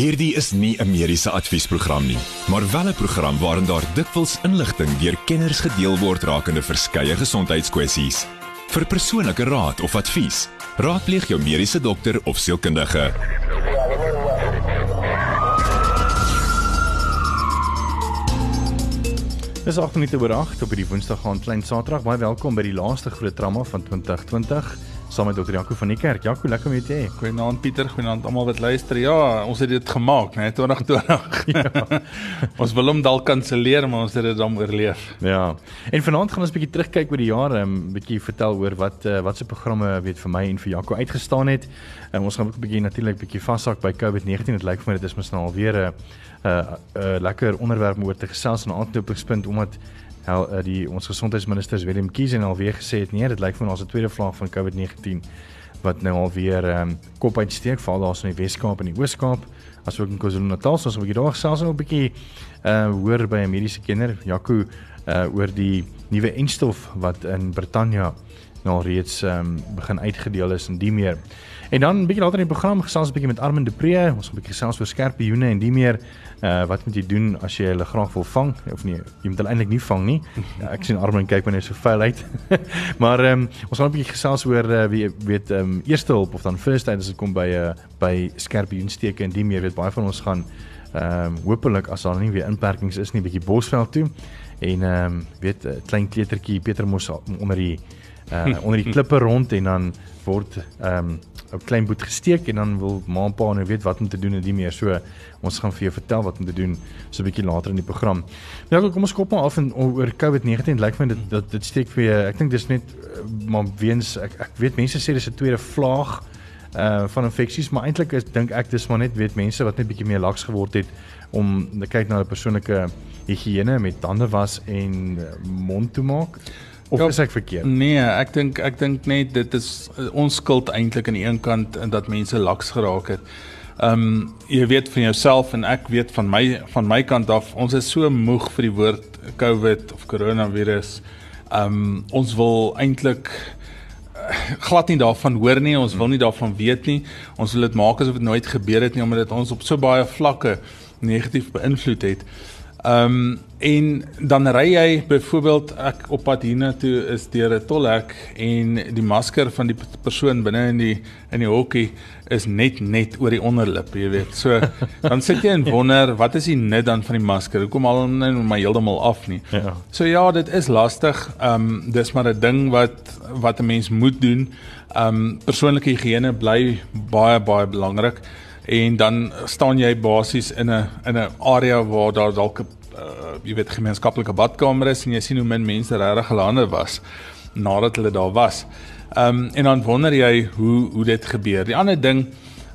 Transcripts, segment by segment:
Hierdie is nie 'n mediese adviesprogram nie, maar wel 'n program waarin daar dikwels inligting deur kenners gedeel word rakende verskeie gesondheidskwessies. Vir persoonlike raad of advies, raadpleeg jou mediese dokter of sielkundige. Dis 8 minute oor 8 op hierdie Woensdag aand klein Saterdag. Baie welkom by die laaste groot drama van 2020 saam met Dr. Jaco van die kerk. Jaco, lekker om jou te hê. Goeienaand Pieter, goeienaand almal wat luister. Ja, ons het dit gemaak, né, 2020. Ja. ons wil hom dalk kanselleer, maar ons het dit dan oorleef. Ja. En vanaand gaan ons 'n bietjie terugkyk oor die jare, 'n bietjie vertel oor wat uh, wat se programme weet vir my en vir Jaco uitgestaan het. Um, ons gaan ook 'n bietjie natuurlik bietjie vashak by COVID-19. Dit lyk vir my dit is mos nou alweer 'n 'n uh, uh, lekker onderwerp om oor te gesels en 'n aanknopingspunt omdat uh, die ons gesondheidsminister Willem Kiesen alweer gesê het nee, dit lyk vir ons 'n tweede vlaag van COVID-19 wat nou alweer um, kop uitsteek veral daar in die Wes-Kaap en die Oos-Kaap asook in KwaZulu-Natal. Soos 'n bietjie daar gesels nou 'n bietjie uh hoor by 'n mediese kenner Jaco uh oor die nuwe enstof wat in Brittanje nou reeds um, begin uitgedeel is en die meer. En dan 'n bietjie later in die program gesels 'n bietjie met Armin de Pre, ons 'n bietjie gesels oor skerpioene en die meer. Uh wat moet jy doen as jy hulle graag wil vang of nee, jy moet hulle eintlik nie vang nie. Ja, ek sien Armin kyk wanneer so vuil uit. maar ehm um, ons gaan 'n bietjie gesels oor uh, wie weet ehm um, eerste hulp of dan first aid as dit kom by uh by skerpioensteke en die meer. Weet baie van ons gaan ehm um, hopelik as daar nie weer inperkings is nie, bietjie Bosveld toe. En ehm um, weet 'n klein kleutertjie Pieter mos onder die uh onder die klippe rond en dan word ehm um, 'n klein boet gesteek en dan wil ma en pa nou weet wat om te doen en die meer. So ons gaan vir jou vertel wat om te doen so 'n bietjie later in die program. Nou kom ons kop maar af en oor COVID-19 lyk my dit dat dit steek vir ek dink dis net eh, maar weens ek ek weet mense sê dis 'n tweede vlaag uh van infeksies maar eintlik is dink ek dis maar net weet mense wat net bietjie meer laks geword het om te kyk na 'n persoonlike higiëne met tande was en mond toe maak. Of ja, is ek verkeerd? Nee, ek dink ek dink net dit is ons skuld eintlik aan die een kant en dat mense laks geraak het. Ehm um, jy weet van jouself en ek weet van my van my kant af, ons is so moeg vir die woord COVID of coronavirus. Ehm um, ons wil eintlik eh, glad nie daarvan hoor nie, ons wil nie daarvan weet nie. Ons wil dit maak asof dit nooit gebeur het nie omdat dit ons op so baie vlakke negatief beïnvloed het. Ehm um, en dan ry jy byvoorbeeld ek op pad hiernatoe is deur 'n tolhek en die masker van die persoon binne in die in die hokkie is net net oor die onderlip, jy weet. So dan sit jy en wonder, wat is die nut dan van die masker? Hoekom al nou my heeltemal af nie? Ja. So ja, dit is lastig. Ehm um, dis maar 'n ding wat wat 'n mens moet doen. Ehm um, persoonlike higiëne bly baie baie belangrik en dan staan jy basies in 'n in 'n area waar daar dalk 'n jy weet gemeenskaplike badkamer is en jy sien hoe min mense regtig gelande was nadat hulle daar was. Ehm um, en dan wonder jy hoe hoe dit gebeur. Die ander ding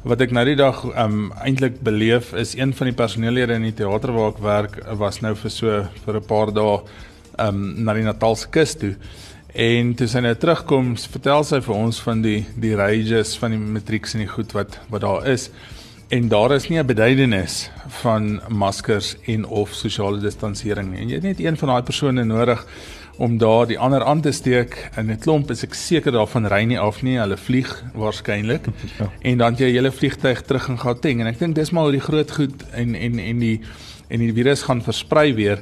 wat ek nou die dag ehm um, eintlik beleef is een van die personeellede in die teater waar ek werk was nou vir so vir 'n paar dae ehm um, na die Natalse kus toe. En toe sy nou terugkom, vertel sy vir ons van die die rages van die matrieks en die goed wat wat daar is en daar is nie 'n beduidenis van maskers en of sosiale distansering nie. En jy het net een van daai persone nodig om daar die ander aan te steek in 'n klomp is ek seker daarvan ry nie af nie. Hulle vlieg waarskynlik. Ja. En dan jy hele vliegtyg terug in Gauteng en ek dink dis maar hoe die groot goed en en en die en die virus gaan versprei weer.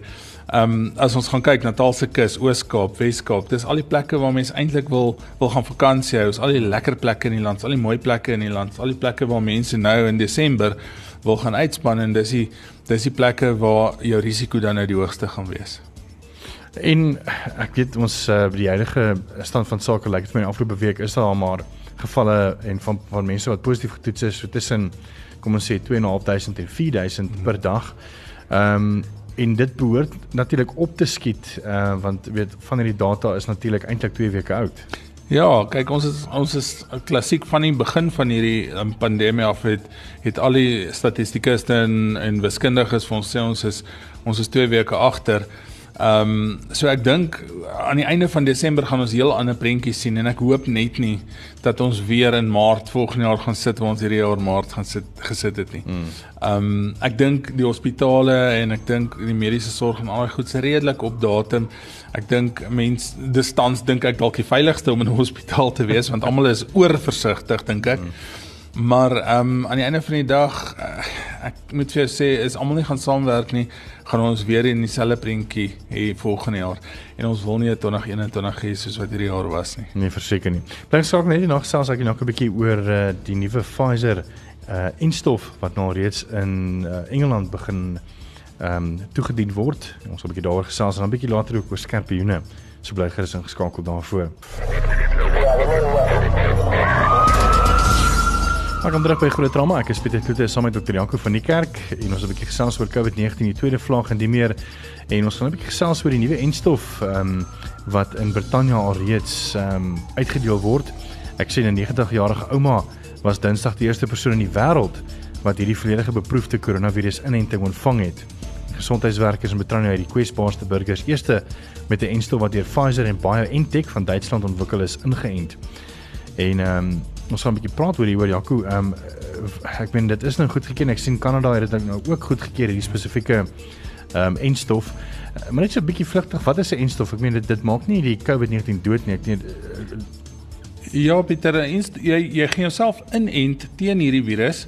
Ehm um, as ons gaan kyk Natalse kus, Oos-Kaap, Wes-Kaap, dis al die plekke waar mense eintlik wil wil gaan vakansie hou, al die lekker plekke in die land, al die mooi plekke in die land, al die plekke waar mense nou in Desember wil gaan uitspan en dis die dis die plekke waar jou risiko dan nou die hoogste gaan wees. En ek weet ons uh, die huidige stand van sake lyk like, dit vir my afgelope week is daar maar gevalle en van van mense wat positief getoets is so tussen kom ons sê 2.500 en 4.000 per dag. Ehm um, en dit behoort natuurlik op te skiet uh want weet van hierdie data is natuurlik eintlik 2 weke oud. Ja, kyk ons is ons is klassiek van die begin van hierdie um, pandemie af het het al die statistikuste en en wiskundiges vir ons sê ons is ons is 2 weke agter. Ehm um, so ek dink aan die einde van Desember gaan ons heel ander prentjies sien en ek hoop net nie dat ons weer in Maart volgende jaar gaan sit waar ons hierdie jaar Maart gaan sit gesit het nie. Hmm. Ehm um, ek dink die hospitale en ek dink die mediese sorg en al daai goed se redelik op datum. Ek dink mense distans dink ek dalk die veiligste om in 'n hospitaal te wees want almal is oorversigtig dink ek. Hmm. Maar ehm um, aan die einde van die dag uh, ek moet vir jou sê is almal nie gaan saamwerk nie, gaan ons weer in dieselfde prentjie hê volgende jaar. En ons wil nie 2021 hê soos wat hierdie jaar was nie. Nee, verseker nie. Dink saak net nog selfs ek nog 'n bietjie oor uh, die nuwe Pfizer uh instof wat nou reeds in uh, Engeland begin ehm um, toegedien word. Ons sal 'n bietjie daaroor gesels en dan 'n bietjie later ook oor skerpioene. So bly gerus ingeskakel daarvoor. Ek kom terug by groot drama. Ek is Pieter Kloete saam met Dr. Janko van die kerk en ons het 'n bietjie gesels oor COVID-19 die tweede vlaag en die meer en ons gaan 'n bietjie gesels oor die nuwe enstof ehm um, wat in Brittanje al reeds ehm um, uitgedeel word. Ek sien 'n 90-jarige ouma was Dinsdag die eerste persoon in die wêreld wat hierdie volledige beproefde koronavirus inenting ontvang het. Gesondheidswerkers in Brittanje het die kwesbaarste burgers eerste met 'n enstof wat deur Pfizer en BioNTech van Duitsland ontwikkel is ingeënt. En ehm um, ons gaan 'n bietjie praat oor hieroor Jaco. Ehm um, ek meen dit is nou goed geken. Ek sien Kanada het dit nou ook goed gekeer hierdie spesifieke ehm um, enstof. Uh, maar net so 'n bietjie vlugtig. Wat is 'n enstof? Ek meen dit dit maak nie die COVID-19 dood nie. Ek nie uh, Ja, Pieter, jy jy gaan jouself inent teen hierdie virus.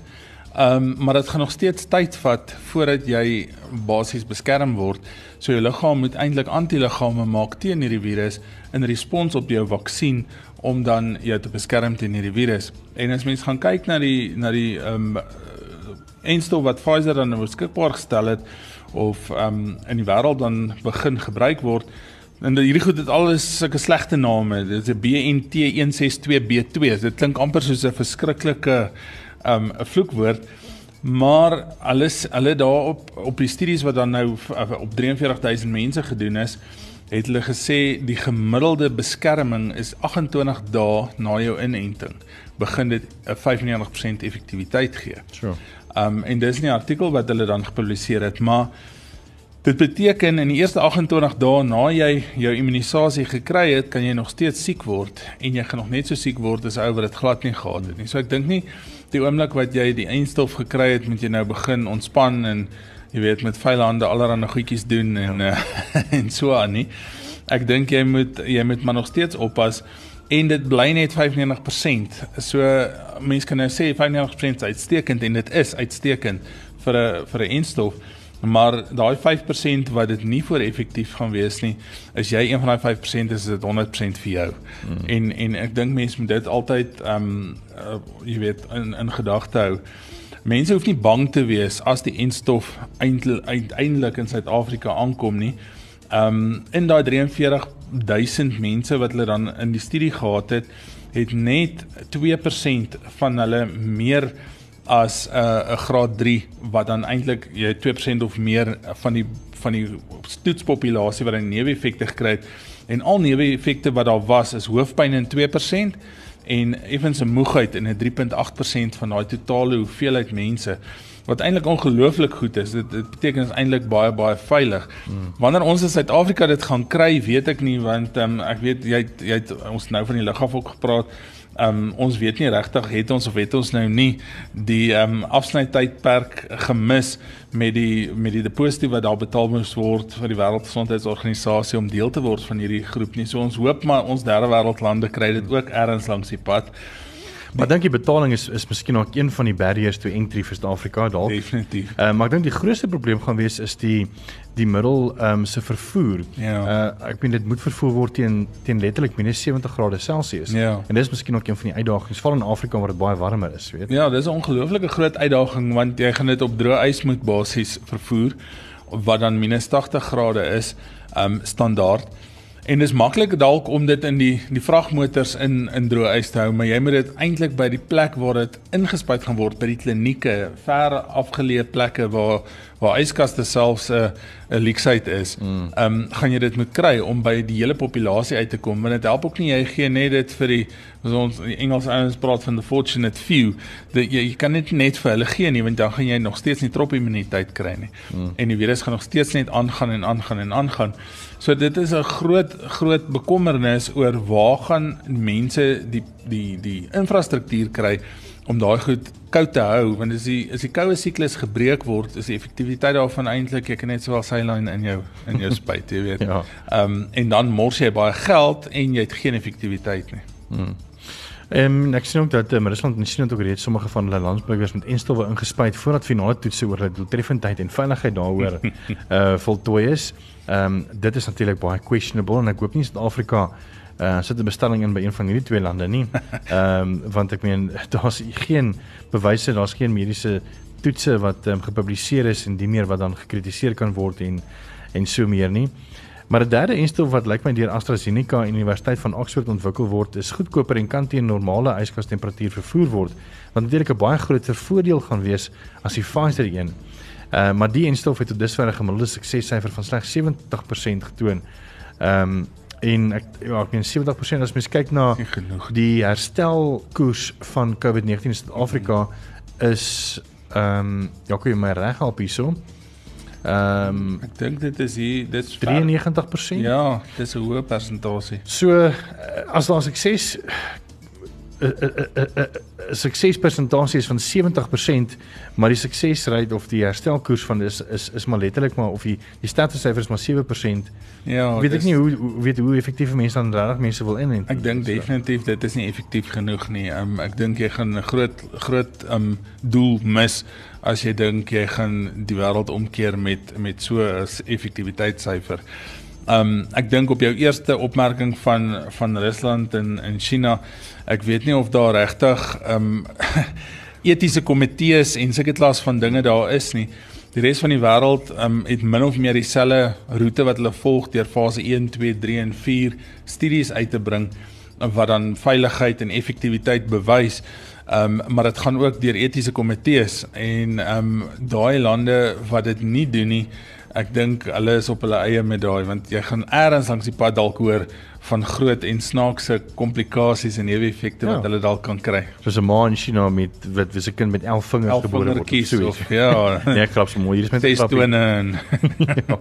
Ehm um, maar dit gaan nog steeds tyd vat voordat jy basies beskerm word. So jou liggaam moet eintlik antiliggame maak teen hierdie virus in respons op jou vaksin om dan jou te beskerm teen hierdie virus. En as mens gaan kyk na die na die ehm um, enstof wat Pfizer dan nou beskikbaar gestel het of ehm um, in die wêreld dan begin gebruik word en hierdie goed het alles sulke slegte name. Dit is 'n BNT162B2. Dit klink amper soos 'n verskriklike ehm um, vloekwoord. Maar alles hulle daarop op die studies wat dan nou op 43000 mense gedoen is, het hulle gesê die gemiddelde beskerming is 28 dae na jou inenting begin dit 'n 95% effektiwiteit gee. Sure. Um en dis nie 'n artikel wat hulle dan gepubliseer het, maar dit beteken in die eerste 28 dae na jy jou immunisasie gekry het, kan jy nog steeds siek word en jy gaan nog net so siek word as ou wat dit glad nie gehad het nie. So ek dink nie die oomblik wat jy die eindstof gekry het, moet jy nou begin ontspan en jy weet met vuil hande allerlei goedjies doen en ja. uh, en so aan nie. Ek dink jy moet jy moet maar nog steeds oppas en dit bly net 95%. So mense kan nou sê 95% is uitstekend en dit is uitstekend vir 'n vir 'n instof. Maar daai 5% wat dit nie voor effektief gaan wees nie, is jy een van daai 5% is dit 100% vir jou. Hmm. En en ek dink mense moet dit altyd ehm um, uh, jy weet in in gedagte hou. Mense hoef nie bang te wees as die enstof uiteindelik in Suid-Afrika aankom nie. Um in daai 43000 mense wat hulle dan in die studie gehad het, het net 2% van hulle meer as 'n uh, graad 3 wat dan eintlik jy 2% of meer van die van die toetspopulasie wat 'n neeweffekte gekry het en al neeweffekte wat daar was is hoofpyn in 2% en effens 'n moegheid in 'n 3.8% van daai totale hoeveelheid mense wat eintlik ongelooflik goed is. Dit dit beteken is eintlik baie baie veilig. Hmm. Wanneer ons in Suid-Afrika dit gaan kry, weet ek nie want um, ek weet jy jy het ons nou van die lugaf ook gepraat. Um ons weet nie regtig het ons of het ons nou nie die um afsnytydperk gemis met die met die deposito wat daar betaal moes word vir die wêreldgesondheidsorganisasie om deel te word van hierdie groep nie. So ons hoop maar ons derde wêreldlande kry dit ook ergens langs die pad. Maar dink die betaling is is miskien ook een van die barriers to entry vir Suid-Afrika dalk. Definitief. Uh, maar ek dink die grootste probleem gaan wees is die die middel ehm um, se vervoer. Ja. Uh ek meen dit moet vervoer word teen teen letterlik minus 70 grade Celsius. Ja. En dis miskien ook een van die uitdagings veral in Afrika waar dit baie warmer is, weet. Ja, dis 'n ongelooflike groot uitdaging want jy gaan dit op droë ys moet basies vervoer wat dan minus 80 grade is, ehm um, standaard. En dis maklik dalk om dit in die die vragmotors in in droë ys te hou, maar jy moet dit eintlik by die plek waar dit ingespuit gaan word by die klinieke, ver afgeleë plekke waar waar yskaste selfs 'n 'n leaksite is. Mm. Ehm mm. um, gaan jy dit moet kry om by die hele populasie uit te kom. Want dit help ook nie jy gee net dit vir die ons die Engels ouens praat van the fortunate few. Dat jy, jy kan dit net vir hulle gee nie want dan gaan jy nog steeds nie trop immuniteit kry nie. Mm. En die virus gaan nog steeds net aangaan en aangaan en aangaan. So dit is 'n groot groot bekommernis oor waar gaan mense die die die infrastruktuur kry om daai goed koud te hou want as die as die koue siklus gebreek word is die effektiwiteit daarvan eintlik ek kan net sowel saline in jou in jou spuit jy weet. ja. Ehm um, en dan mors jy baie geld en jy het geen effektiwiteit nie. Hmm. Ehm um, ek sien ook dat um, Rusland en China ook reeds sommige van hulle landsburgers met enstowwe ingespuit voordat finale toetse oor hulle doeltreffendheid en veiligheid daaroor uh voltooi is. Ehm um, dit is natuurlik baie questionable en ek hoop nie Suid-Afrika uh sit 'n bestelling in by een van hierdie twee lande nie. Ehm um, want ek meen daar's geen bewyse, daar's geen mediese toetse wat um, gepubliseer is en die meer wat dan gekritiseer kan word en en so meer nie. Maar 'n derde enstof wat lyk my deur AstraZeneca en Universiteit van Oxford ontwikkel word, is goedkoper en kan teen normale yskas temperatuur vervoer word, wat natuurlik 'n baie groter voordeel gaan wees as die Pfizer een. Uh maar die enstof het tot dusver 'n gemiddelde suksessyfer van slegs 70% getoon. Ehm um, en ek ja, ek meen 70% as mens kyk na die herstelkoers van COVID-19 in Suid-Afrika is ehm um, ja, kom jy my reg help hierso? Ehm um, ek dink dit is hier dit's 93%. Ja, dis 'n hoë persentasie. So eh, as daar sukses 'n suksespersentasie is van 70%, maar die suksesrate of die herstelkoers van is is is maar letterlik maar of die die statistiese syfers maar 7%. Ja, weet ek nie hoe hoe weet hoe effektief mense dan regtig mense wil inent. Ek dink definitief dit is nie effektief genoeg nie. Um, ek dink jy gaan 'n groot groot um doel mis as jy dink jy gaan die wêreld omkeer met met so 'n effektiwiteitssyfer. Um ek dink op jou eerste opmerking van van Rusland en en China ek weet nie of daar regtig um etiese komitees en sulke klas van dinge daar is nie. Die res van die wêreld um het min of meer dieselfde roete wat hulle volg deur fase 1, 2, 3 en 4 studies uit te bring wat dan veiligheid en effektiwiteit bewys. Um maar dit gaan ook deur etiese komitees en um daai lande wat dit nie doen nie, ek dink hulle is op hulle eie met daai want jy gaan eers langs die pad dalk hoor van groot en snaakse komplikasies en neeweffekte wat ja. hulle dalk kan kry. Soos 'n ma in China met wat wie se kind met 11 vingers gebore word. So of, ja, nee, ek grap so mooi. Hier is met testone en ja.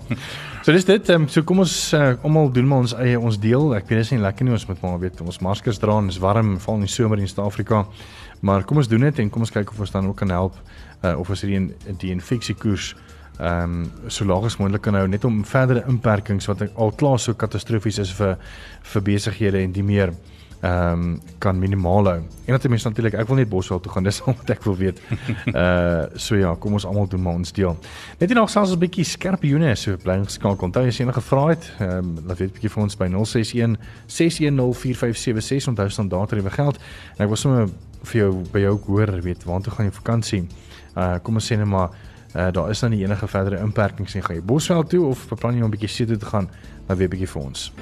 So dis dit. Um, so kom ons uh, almal doen maar ons eie ons deel. Ek weet dit is nie lekker nie ons moet maar weet ons maskers dra en is warm val in die somer in Suid-Afrika. Maar kom ons doen dit en kom ons kyk of ons dan ook kan help uh, of ons hierdie die infeksie koers ehm um, so laag as moontlik kan hou net om verdere inperkings wat al klaar so katastrofies is vir vir besighede en die meer ehm um, kan minimaal hou. En dat mense natuurlik ek wil net Boswel toe gaan dis al wat ek wil weet. Uh so ja, kom ons almal doen maar ons deel. Net hier nog selfs 'n bietjie skerp joene so bly geskakel. Onthou as jy enige vrae het, ehm um, laat weet bietjie vir ons by 061 6104576 onthou standaard tariewe geld. En ek wil sommer vir jou by jou hoor weet waartoe gaan jy vakansie? Uh kom ons sê net maar Uh, daar is dan nie enige verdere inperkings nie. Gaan jy Bosveld toe of beplan jy om 'n bietjie see toe te gaan? Maar weer 'n bietjie vir ons.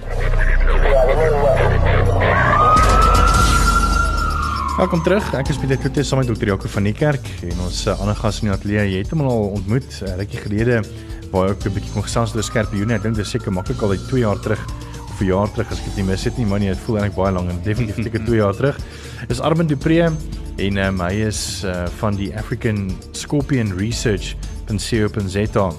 Welkom terug. Ek is Pieter Kloete saam met Dr. Jaco van die kerk en ons uh, ander gas in die ateljee. Jy het hom al ontmoet 'n uh, rukkie gelede waar ek 'n bietjie kon gesels oor skerp joene. Ek dink dit is seker maklik al uit 2 jaar terug of 'n jaar terug as ek dit nie mis het nie, maar nee, dit voel eintlik baie lank en definitief seker 2 jaar terug. Dis Armand Dupree en um, hy is uh, van die African Scorpion Research .co.za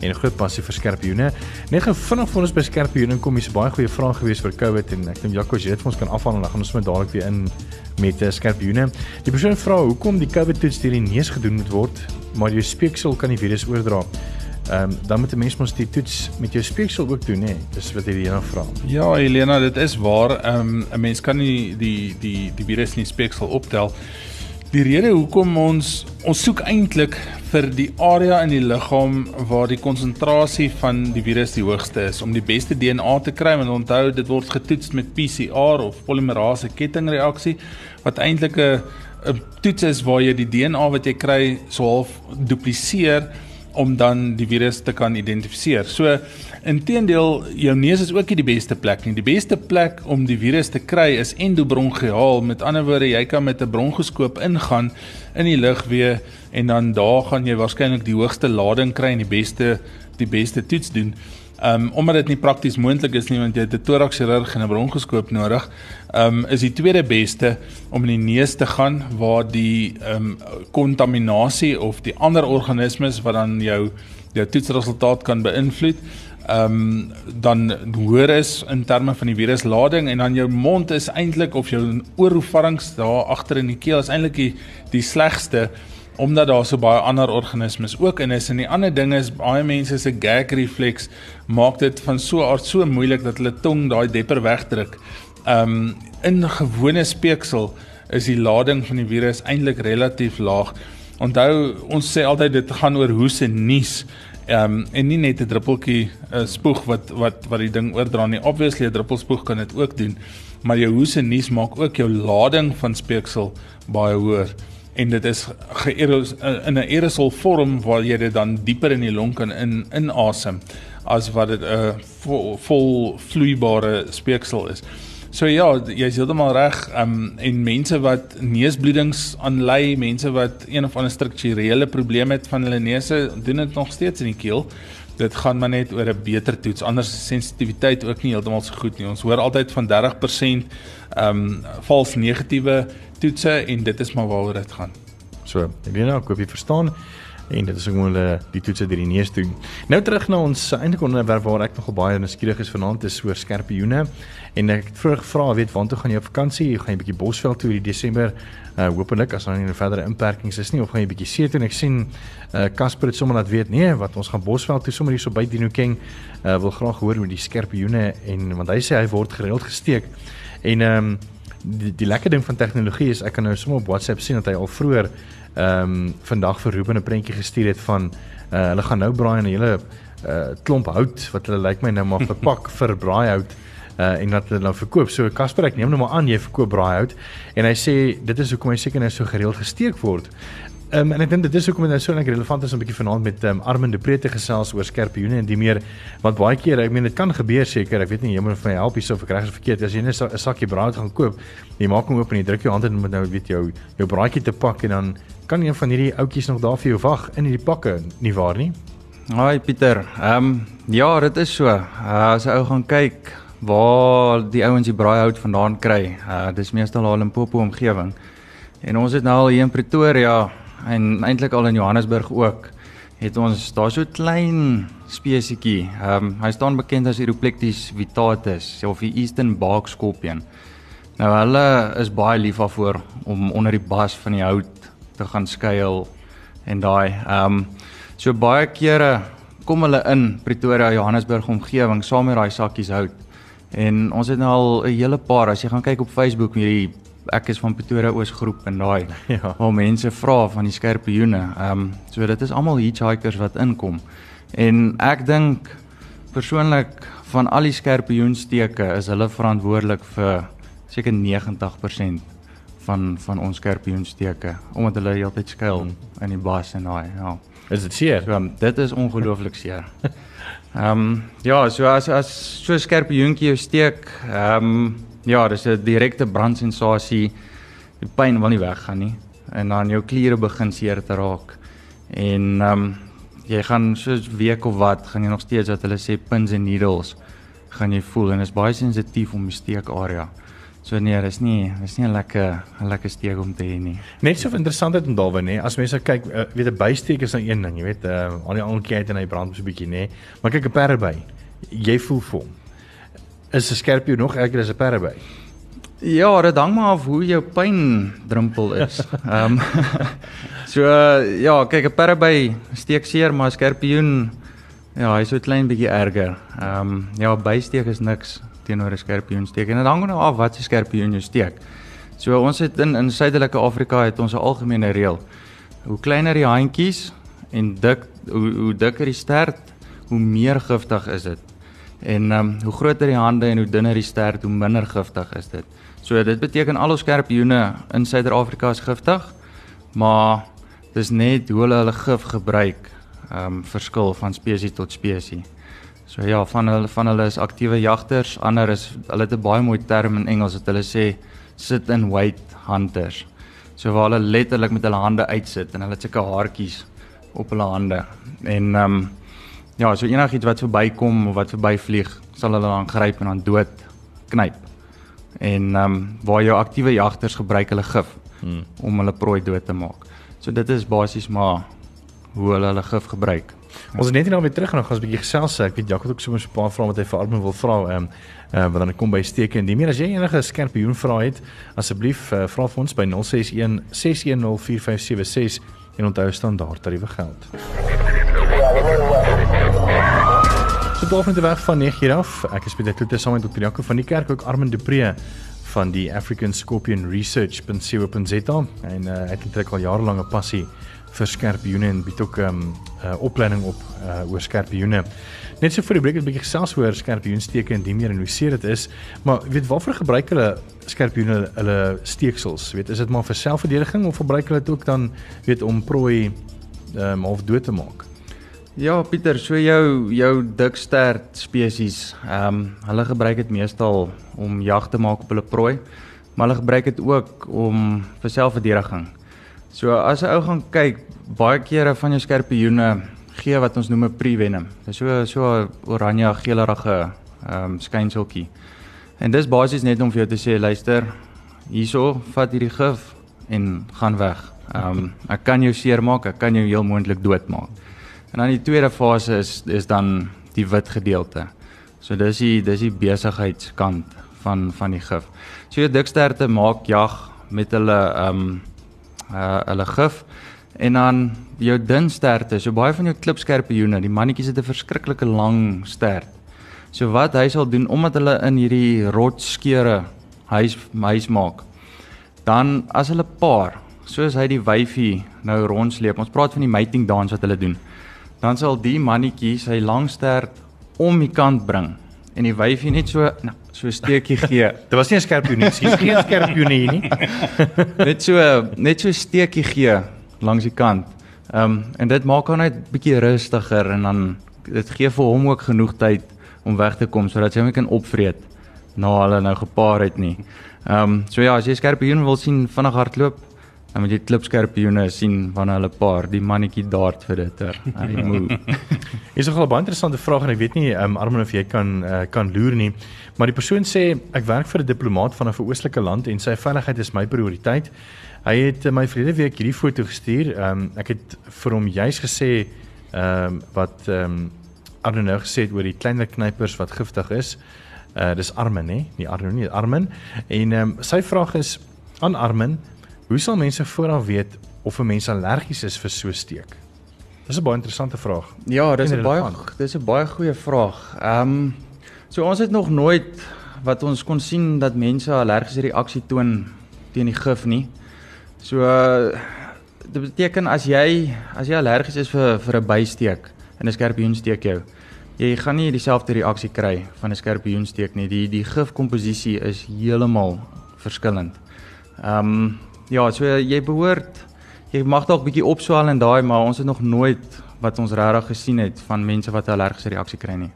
en 'n groot passie vir skerpioene. Net gou vinnig vir ons by skerpioene kom hier's baie goeie vraag gewees vir COVID en ek dink Jaco jy dit vir ons kan afhandel dan gaan ons met dadelik weer in met uh, skerpioene. Die persoon vra hoekom die COVID toets deur die neus gedoen moet word, maar jou speeksel kan die virus oordra. Ehm um, dan moet 'n mens mos die toets met jou speeksel ook doen hè. Dis wat ene vra. Ja, Helena, dit is waar. Ehm um, 'n mens kan nie die die die virus in die speeksel optel. Die rede hoekom ons ons soek eintlik vir die area in die liggaam waar die konsentrasie van die virus die hoogste is om die beste DNA te kry en onthou dit word getoets met PCR of polimerase kettingreaksie wat eintlik 'n 'n toets is waar jy die DNA wat jy kry so half dupliseer om dan die virus te kan identifiseer. So inteendeel jou neus is ook nie die beste plek nie. Die beste plek om die virus te kry is endobronchiaal. Met ander woorde, jy kan met 'n bronkoskoop ingaan in die lugweë en dan daar gaan jy waarskynlik die hoogste lading kry en die beste die beste toets doen. Um omdat dit nie prakties moontlik is nie want jy het 'n thoraxchirurg en 'n bronkoskoop nodig, um is die tweede beste om in die neus te gaan waar die um kontaminasie of die ander organismes wat dan jou jou toetsresultaat kan beïnvloed, um dan hoor is in terme van die viruslading en dan jou mond is eintlik of jou oorhoefarings daar agter in die keel is eintlik die, die slegste omdat daar so baie ander organismes ook in is en die ander ding is baie mense se gag reflex maak dit van so aard so moeilik dat hulle tong daai depper wegdruk um, in gewone speeksel is die lading van die virus eintlik relatief laag. Onthou, ons sê altyd dit gaan oor hoes en nies. Um, en nie net 'n druppeltjie uh, spoeg wat wat wat die ding oordra nie. Obviously 'n druppelspoeg kan dit ook doen, maar jou hoes en nies maak ook jou lading van speeksel baie hoër en dit is in 'n aerosol vorm waar jy dit dan dieper in die long kan in inasem as wat dit 'n uh, vol, vol vloeibare speeksel is. So ja, jy's heeltemal reg. Um en mense wat neusbloedings aanlei, mense wat een of ander strukturele probleem het van hulle neuse, doen dit nog steeds in die keel. Dit gaan maar net oor 'n beter toets. Anders sensitiwiteit ook nie heeltemal so goed nie. Ons hoor altyd van 30% um vals negatiewe toetse en dit is maar waaroor dit gaan. So, weet nou, ek hoop jy verstaan en dit is ook hulle die toetse deur die neus doen. Nou terug na ons eintlike onderwerp waar ek nogal baie nuuskierig is vanaand is oor skerpioene en ek het vroeg gevra weet waartoe gaan jy op vakansie? Jy gaan 'n bietjie Bosveld toe in Desember. Uh hopelik as daar nie verdere inperkings is nie of gaan jy bietjie see toe en ek sien uh Casper het sommer laat weet nee wat ons gaan Bosveld toe sommer hier so by Dinokeng uh wil graag hoor oor die skerpioene en want hy sê hy word gereeld gesteek en ehm um, die, die lekker ding van tegnologie is ek kan nou sommer op WhatsApp sien dat hy al vroeër ehm um, vandag vir Ruben 'n prentjie gestuur het van uh, hulle gaan nou braai in 'n hele uh, klomp hout wat hulle lyk like my nou maar verpak vir braaihout uh, en dat hulle nou verkoop. So Casper ek neem nou maar aan jy verkoop braaihout en hy sê dit is hoekom hy seker nou so gereeld gesteek word. Ehm um, en ek dink dit is hoekom dit nou so net relevant is om 'n bietjie vanaand met ehm um, Armand de Pre te gesels oor skerpioene en die meer want baie keer ek meen dit kan gebeur seker ek weet nie jy moet vir my help hierso of ek reg is verkeerd as jy net 'n sakkie braai gaan koop jy maak hom oop en jy druk jou hand in om nou weet jou jou braaitjie te pak en dan kan een van hierdie ouetjies nog daar vir jou wag in hierdie pakke, nie waar nie? Haai Pieter. Ehm um, ja, dit is so. Uh, as 'n ou gaan kyk waar die ouens die braaihout vandaan kry, uh, dis meestal al in Popo omgewing. En ons het nou al hier in Pretoria en eintlik al in Johannesburg ook het ons daar so klein spesietjie. Ehm um, hy staan bekend as Eroplectis vitatus of die Eastern Bark Scorpion. Nou hulle is baie lief daarvoor om onder die bas van die hout te gaan skuil en daai ehm um, so baie kere kom hulle in Pretoria Johannesburg omgewing saam met daai sakkies hout. En ons het nou al 'n hele paar as jy gaan kyk op Facebook hierdie ek is van Pretoria Oos groep en daai ja. waar mense vra van die skerpioene. Ehm um, so dit is almal hitchhikers wat inkom. En ek dink persoonlik van al die skerpioensteke is hulle verantwoordelik vir seker 90% van van ons skorpioensteke omdat hulle heeltyd skuil hmm. in die bas en daai ja. Is dit seer? So, dit is ongelooflik seer. Ehm um, ja, so as as so 'n skorpioentjie jou steek, ehm um, ja, dis 'n direkte brandsensasie. Die pyn wil nie weggaan nie en dan jou kliere begin seer te raak. En ehm um, jy gaan so 'n week of wat gaan jy nog steeds wat hulle sê pins and needles gaan jy voel en is baie sensitief om die steekarea. So nee, dis nie dis nie 'n lekker 'n lekker steek om te hê nie. Net so interessant dit om daarby nê. As mense kyk, uh, weet 'n bysteek is nou een ding, jy weet, uh, al die ander kyk en hy brand so 'n bietjie nê. Maar kyk 'n perde by. Jy voel vir hom. Is 'n skerpie nog erger as 'n perde by? Ja, dit hang maar af hoe jou pyn drempel is. Ehm um, So uh, ja, kyk 'n perde by steek seer, maar 'n skerpioen ja, hy's so klein bietjie erger. Ehm um, ja, bysteek is niks teenoor 'n skorpioen steek. En dit hang nou af wat se skorpioen jy steek. So ons het in in Suidelike Afrika het ons 'n algemene reël. Hoe kleiner die handjies en dik hoe hoe dikker die stert, hoe meer giftig is dit. En ehm um, hoe groter die hande en hoe dunner die stert, hoe minder giftig is dit. So dit beteken al ons skorpioene in Suider-Afrika is giftig, maar dis net hoe hulle hulle gif gebruik, ehm um, verskil van spesies tot spesies. So ja, van hulle van hulle is aktiewe jagters, ander is hulle het 'n baie mooi term in Engels wat hulle sê sit and wait hunters. So waar hulle letterlik met hulle hande uitsit en hulle het sulke haartjies op hulle hande. En ehm um, ja, so enigiets wat verbykom of wat verbyvlieg, sal hulle dan gryp en dan dood knyp. En ehm um, waar jou aktiewe jagters gebruik hulle gif hmm. om hulle prooi dood te maak. So dit is basies maar hoe hulle hulle gif gebruik. Ons het net nou weer terug en ons 'n bietjie gesels. Ek weet Jacques het ook sommer so 'n paar vrae wat hy vir Armin wil vra. Ehm um, uh, wat dan kom by steke en die meer as jy enige skerpioen vra het, asseblief uh, vra vir ons by 061 610 4576 en onthou standaard tariewe geld. So 12 minute weg van 9:00 af. Ek is Pieter Kloete saam met Dr. Jaco van die kerk ook Armin Dupree van die African Scorpion Research.co.za en uh, hy het eintlik al jarelange passie vir skerpioene en bied ook 'n um, uh, opleiding op uh, oor skerpioene. Net so vir die breek het 'n bietjie gesels oor skerpioensteke en die meer en hoe seer dit is. Maar weet waarvoor gebruik hulle skerpioene hulle steeksels? Weet is dit maar vir selfverdediging of gebruik hulle dit ook dan weet om prooi um, half dood te maak? Ja, Pieter, so jou jou dikstert spesies, ehm um, hulle gebruik dit meestal om jag te maak op hulle prooi, maar hulle gebruik dit ook om vir selfverdediging. So as 'n ou gaan kyk, baie kere van jou skerpioene gee wat ons noem 'n prevenom. Dis so so oranje geelerige ehm um, skynseltjie. En dis basies net om vir jou te sê, luister, hierso, vat hierdie gif en gaan weg. Ehm um, ek kan jou seermaak, ek kan jou heel moontlik doodmaak. En dan die tweede fase is is dan die wit gedeelte. So dis die dis die besigheidskant van van die gif. So jou diksterte maak jag met hulle ehm um, uh hulle gif en dan jou dun sterte. So baie van jou klipskerpioene, die mannetjies het 'n verskriklike lang stert. So wat hy sal doen omdat hulle in hierdie rotskeure huis huis maak. Dan as hulle paar, soos hy die wyfie nou rondsleep. Ons praat van die mating dans wat hulle doen dan sal die mannetjie sy langstert om die kant bring en die wyfie net so nou, so steekie gee. Dit was nie 'n skerpioen nie, dis geen skerpioen nie. net so net so steekie gee langs die kant. Ehm um, en dit maak hom net bietjie rustiger en dan dit gee vir hom ook genoeg tyd om weg te kom sodat hy hom kan opvreet na hulle nou gepaar het nie. Ehm um, so ja, as jy skerpioen wil sien vinnig hardloop, Dan moet jy klipskerpioene sien wanneer hulle paar die mannetjie dart vir dit. Hy moet. Is nog 'n baie interessante vraag en ek weet nie um, Armin of jy kan uh, kan loer nie, maar die persoon sê ek werk vir 'n diplomaat van 'n veroostelike land en sy veiligheid is my prioriteit. Hy het uh, my vrede week hierdie foto gestuur. Um, ek het vir hom juis gesê ehm um, wat ehm um, Armin nou gesê het oor die kleiner knypers wat giftig is. Uh dis Armin nê, nie Armin nie, Armin. En ehm um, sy vraag is aan Armin Hoe sal mense vooraf weet of 'n mens allergies is vir so steek? Dis 'n baie interessante vraag. Ja, dis 'n baie dis 'n baie goeie vraag. Ehm um, so ons het nog nooit wat ons kon sien dat mense allergiese reaksie toon teen die gif nie. So uh, dit beteken as jy as jy allergies is vir vir 'n bysteek en 'n skerpioen steek jou, jy gaan nie dieselfde reaksie kry van 'n skerpioen steek nie. Die die gifkomposisie is heeltemal verskillend. Ehm um, Ja, so jy behoort jy mag dalk bietjie opswel en daai, maar ons het nog nooit wat ons regtig gesien het van mense wat 'n allergiese reaksie kry nie.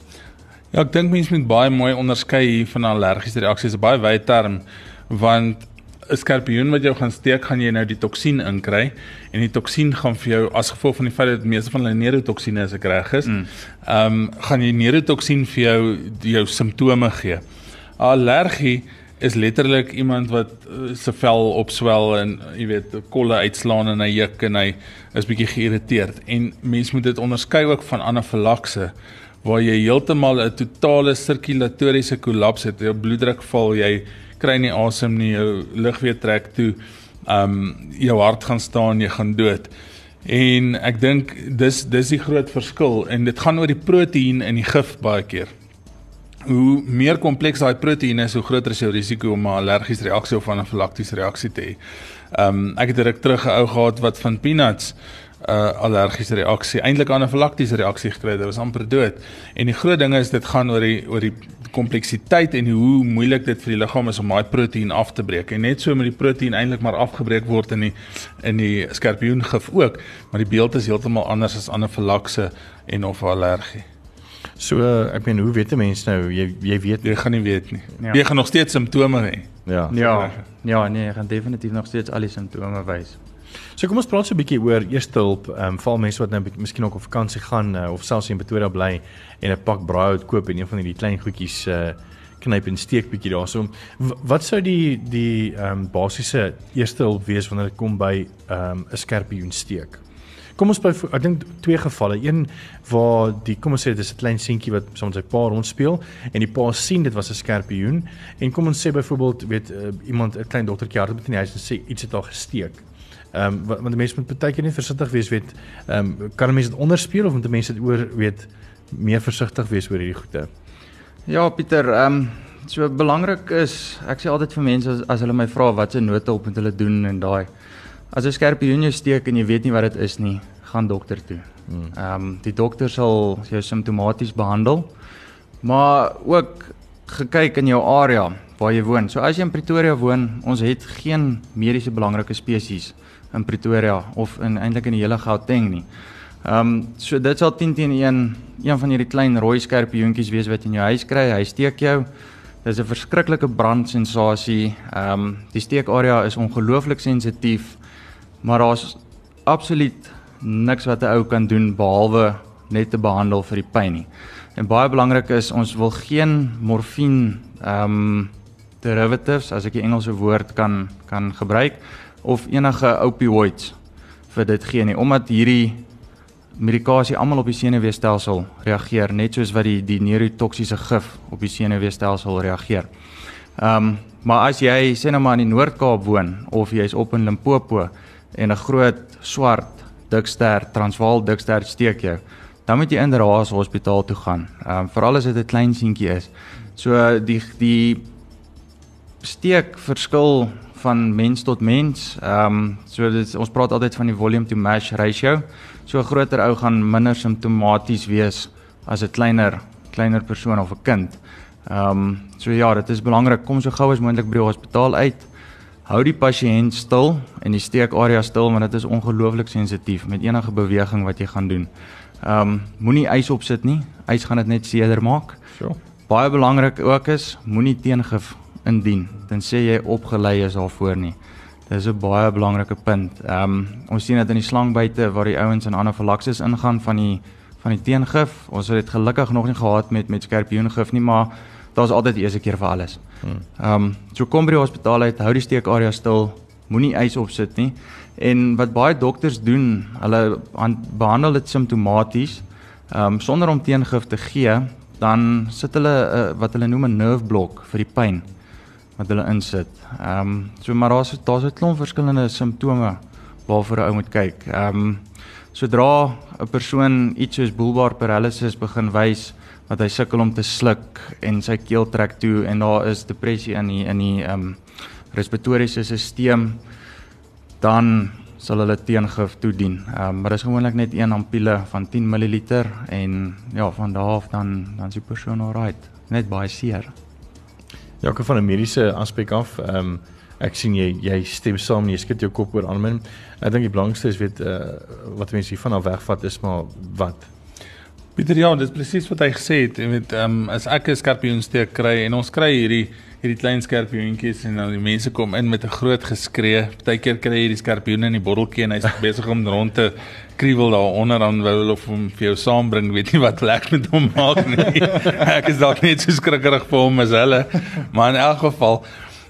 Ja, ek dink mense moet baie mooi onderskei hier van allergiese reaksies. 'n Baie wye term want 'n skorpioen wat jou gaan steek, gaan jy nou die toksien inkry en die toksien gaan vir jou as gevolg van die feit dat meeste van hulle neurotoksine as ek reg is, mm. ehm mm. um, gaan jy neurotoksien vir jou jou simptome gee. Allergie is letterlik iemand wat uh, se vel opswel en jy weet kolle uitslaan en hy juk en hy is bietjie geïrriteerd. En mens moet dit onderskei ook van anafilakse waar jy heeltemal 'n totale sirkulatoriese kollaps het. Jou bloeddruk val jy kry nie asem nie jou lug weer trek toe um jou hart gaan staan jy gaan dood. En ek dink dis dis die groot verskil en dit gaan oor die proteïen in die gif baie keer hoe meer kompleks daai proteïene is, hoe groter is jou risiko om 'n allergiese reaksie of 'n anafilaktiese reaksie te hê. Ehm um, ek het direk terug 'n ou gehad wat van peanuts 'n uh, allergiese reaksie, eintlik 'n anafilaktiese reaksie gekry het. Dit was amper dood. En die groot ding is dit gaan oor die oor die kompleksiteit en hoe moeilik dit vir die liggaam is om daai proteïen af te breek. En net so met die proteïen eintlik maar afgebreek word in die in die skorpioengif ook, maar die beeld is heeltemal anders as anafilakse en of allergie. So ek meen hoe weet 'n mens nou jy jy weet jy gaan nie weet nie. Ja. Jy gaan nog steeds simptome hê. Ja. Ja. Ja, nee, jy gaan definitief nog steeds al die simptome wys. So kom ons praat so 'n bietjie oor eerste hulp. Ehm um, val mense wat nou miskien ook op vakansie gaan uh, of selfs in Pretoria bly en 'n pak braaihout koop en een van hierdie klein goedjies uh knyp en steek bietjie daarso. Wat sou die die ehm um, basiese eerste hulp wees wanneer dit kom by ehm um, 'n skerpioen steek? Kom ons by ek dink twee gevalle. Een waar die kom ons sê dit is 'n klein seentjie wat saam met sy pa rond speel en die pa sien dit was 'n skerpioen en kom ons sê byvoorbeeld weet uh, iemand 'n klein dogtertjie hardop in die huis en sê iets het al gesteek. Ehm um, want mense moet baie keer net versigtig wees weet ehm um, kan mense dit onderspeel of moet mense dit oor weet meer versigtig wees oor hierdie goede? Ja, Pieter, ehm um, so belangrik is, ek sê altyd vir mense as, as hulle my vra wat se noodhulp moet hulle doen en daai as 'n skerpioen jou steek en jy weet nie wat dit is nie, gaan dokter toe. Hmm. Ehm um, die dokter sal jou simptomaties behandel, maar ook gekyk in jou area waar jy woon. So as jy in Pretoria woon, ons het geen mediese belangrike spesies in Pretoria of in eintlik in die hele Gauteng nie. Ehm um, so dit sal 10 teen 1 een van hierdie klein rooi skerpioentjies wees wat in jou huis kry. Hy steek jou. Dis 'n verskriklike brandsensasie. Ehm um, die steekarea is ongelooflik sensitief, maar daar's absoluut niks wat 'n ou kan doen behalwe net te behandel vir die pyn nie. En baie belangrik is ons wil geen morfine ehm um, derivatives as ek die Engelse woord kan kan gebruik of enige opioids vir dit gee nie omdat hierdie medikasie almal op die senuweestelsel reageer net soos wat die die neurotoksiese gif op die senuweestelsel reageer. Ehm um, maar as jy sê nou maar in die Noord-Kaap woon of jy's op in Limpopo en 'n groot swart dikster Transvaal dikster steek jou, dan moet jy in Raas Hospitaal toe gaan. Ehm um, veral as dit 'n klein seentjie is. So die die steek verskil van mens tot mens. Ehm um, so dit ons praat altyd van die volume to mass ratio. So 'n groter ou gaan minder simptomaties wees as 'n kleiner kleiner persoon of 'n kind. Ehm um, so ja, dit is belangrik kom so gou as moontlik by die hospitaal uit. Hou die pasiënt stil en die steekarea stil want dit is ongelooflik sensitief met enige beweging wat jy gaan doen. Ehm um, moenie ys opsit nie. Ys gaan dit net seerder maak. So. Baie belangrik ook is moenie teengif indien tensy jy opgelei is daarvoor nie. Dis 'n baie belangrike punt. Ehm um, ons sien dit in die slangbuite waar die ouens in anafilaksis ingaan van die van die teengif. Ons het dit gelukkig nog nie gehad met met skerpioengif nie, maar daar's altyd die eerste keer vir alles. Hmm. Ehm um, so kom by die hospitaal uit, hou die steekarea stil, moenie ys opsit nie. En wat baie dokters doen, hulle behandel dit simptomaties, ehm um, sonder om teengif te gee, dan sit hulle uh, wat hulle noem 'n nerve block vir die pyn wat hulle insit. Ehm um, so maar daar's daar's 'n klomp verskillende simptome waarvoor 'n ou moet kyk. Ehm um, sodra 'n persoon iets soos bulbar paralysis begin wys wat hy sukkel om te sluk en sy keel trek toe en daar is depressie in die in die um, respiratoriese stelsel dan sal hulle teengif toedien. Ehm um, maar dit is gewoonlik net een ampulle van 10 ml en ja, van daar af dan dan is die persoon alright. Net baie seer. Ja, ek van 'n mediese aspek af, ehm um, ek sien jy jy stem saam, jy skud jou kop oor aanmin. Ek dink die belangrikste is weet uh, wat mense hiervan af wegvat is maar wat. Pieter ja, dit is presies wat hy gesê het. Jy weet, ehm um, as ek 'n skorpioensteek kry en ons kry hierdie hierdie klein skorpioentjies en nou die mense kom in met 'n groot geskree. Partykeer kry jy die skorpioen in die botteltjie en hy's besig om rond te kriewel daar onder dan wou hulle hom vir jou saambring, weet nie wat lekker met hom maak nie. ek is dalk net so skrikkerig vir hom as hulle. Maar in elk geval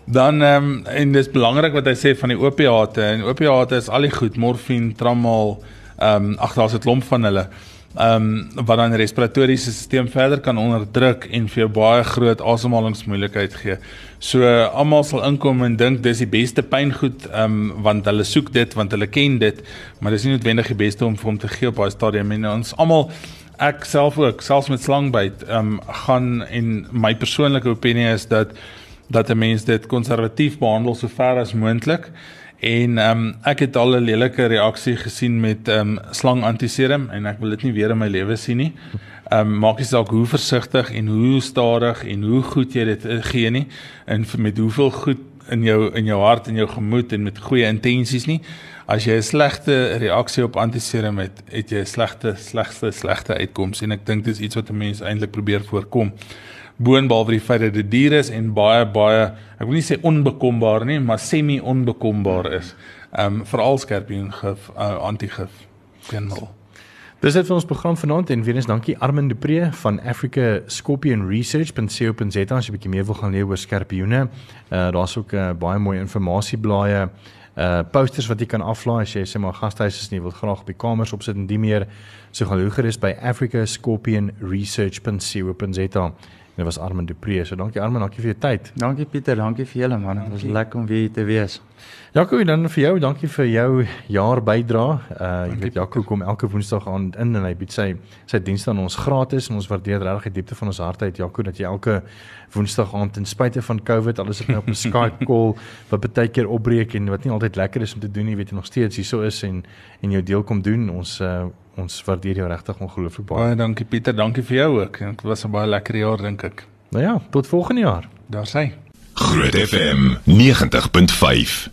dan ehm um, en dis belangrik wat hy sê van die opiate en opiate is al die goed, morfine, tramal, ehm um, ag daar's 'n klomp van hulle ehm um, wat dan die respiratoriese stelsel verder kan onderdruk en vir jou baie groot asemhalingsmoeilikheid gee. So almal sal inkom en dink dis die beste pyngoed ehm um, want hulle soek dit want hulle ken dit, maar dis nie noodwendig die beste om vir hom te gee op daai stadium en ons almal ek self ook selfs met slangbyt ehm um, gaan en my persoonlike opinie is dat dat 'n mens dit konservatief behandel so ver as moontlik En ehm um, ek het al 'n lelike reaksie gesien met ehm um, slang antiserum en ek wil dit nie weer in my lewe sien nie. Ehm um, maak jy dalk hoe versigtig en hoe stadig en hoe goed jy dit eh, gee nie en met hoeveel goed in jou in jou hart en jou gemoed en met goeie intensies nie. As jy 'n slegte reaksie op antiserum het, het jy 'n slegte slegste slegte uitkoms en ek dink dis iets wat 'n mens eintlik probeer voorkom boonbehalwe die feit dat dit dier is en baie baie ek wil nie sê onbekombaar nie, maar semi onbekombaar is. Ehm um, veral skerpioen gif uh, antigif genmal. Dis dit vir ons program vanaand en weer eens dankie Armin de Pre van Africa Scorpion Research.co.za as jy 'n bietjie meer wil gaan leer oor skerpioene. Uh daar's ook uh, baie mooi inligtingblaaie uh posters wat jy kan aflaai as jy sê maar gastehuis is nie wil graag op die kamers opsit en die meer so gaan hoeger is by Africa Scorpion Research.co.za. Dit was Armand Dupree. So dankie Armand, dankie vir jou tyd. Dankie Pieter, dankie vir julle man. Dit was lekker om weer hier te wees. Jaco, dan vir jou, dankie vir jou jaar bydra. Uh jy weet Jaco kom elke Woensdag aan in en hy bied sy sy dienste aan ons gratis en ons waardeer regtig die diepte van ons harte uit Jaco dat jy elke Woensdag aand ten spyte van COVID alles het nou op 'n Skype call wat baie keer opbreek en wat nie altyd lekker is om te doen nie, weet jy nog steeds hierso is en en jou deel kom doen. Ons uh ons waardeer jou regtig ongelooflik baie. Baie dankie Pieter, dankie vir jou ook. Dit was 'n baie lekker jaar dink ek. Nou ja, tot volgende jaar. Daar sê. Groot FM 90.5